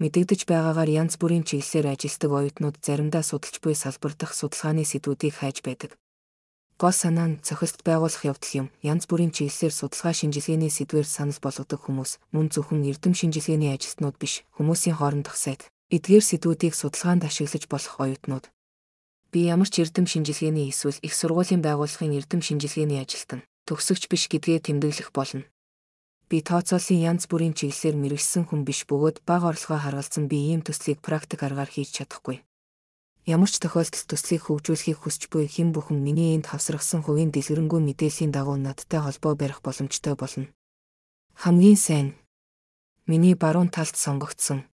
Мэдэгдэж байгаагаар янз бүрийн чиглэлээр ажилладаг оюутнууд заримдаа судалж буй салбар дахь судалгааны сэдвүүдийг хайж байдаг. Гол санаа нь цохилт байгуулах явдал юм. Янз бүрийн чиглэлээр судалгаа шинжилгээний сэдвээр санал болгодог хүмүүс мөн зөвхөн эрдэм шинжилгээний ажилтнууд биш, хүмүүсийн хоорондох сайд, эдгээр сэдвүүдийг судалгаанд ашиглаж болох оюутнууд. Би ямар ч эрдэм шинжилгээний эсвэл их сургуулийн байгууллагын эрдэм шинжилгээний ажилтан, төгсөгч биш гэдгээ тэмдэглэх болно би тооцооллын янз бүрийн чиглэлээр мэрэгсэн хүн биш бөгөөд бага орлогоо харгалзан би ийм төслийг практик аргаар хийж чадахгүй. Ямар ч тохиолдолд төслийг хөгжүүлэхийг хүсч буй хэн бүхэн миний энд хавсрагсан хувийн дэлгэрэнгүй мэдээллийн дагуу надтай холбоо барих боломжтой болно. Хамгийн сайн. Миний баруун талд сонгогдсон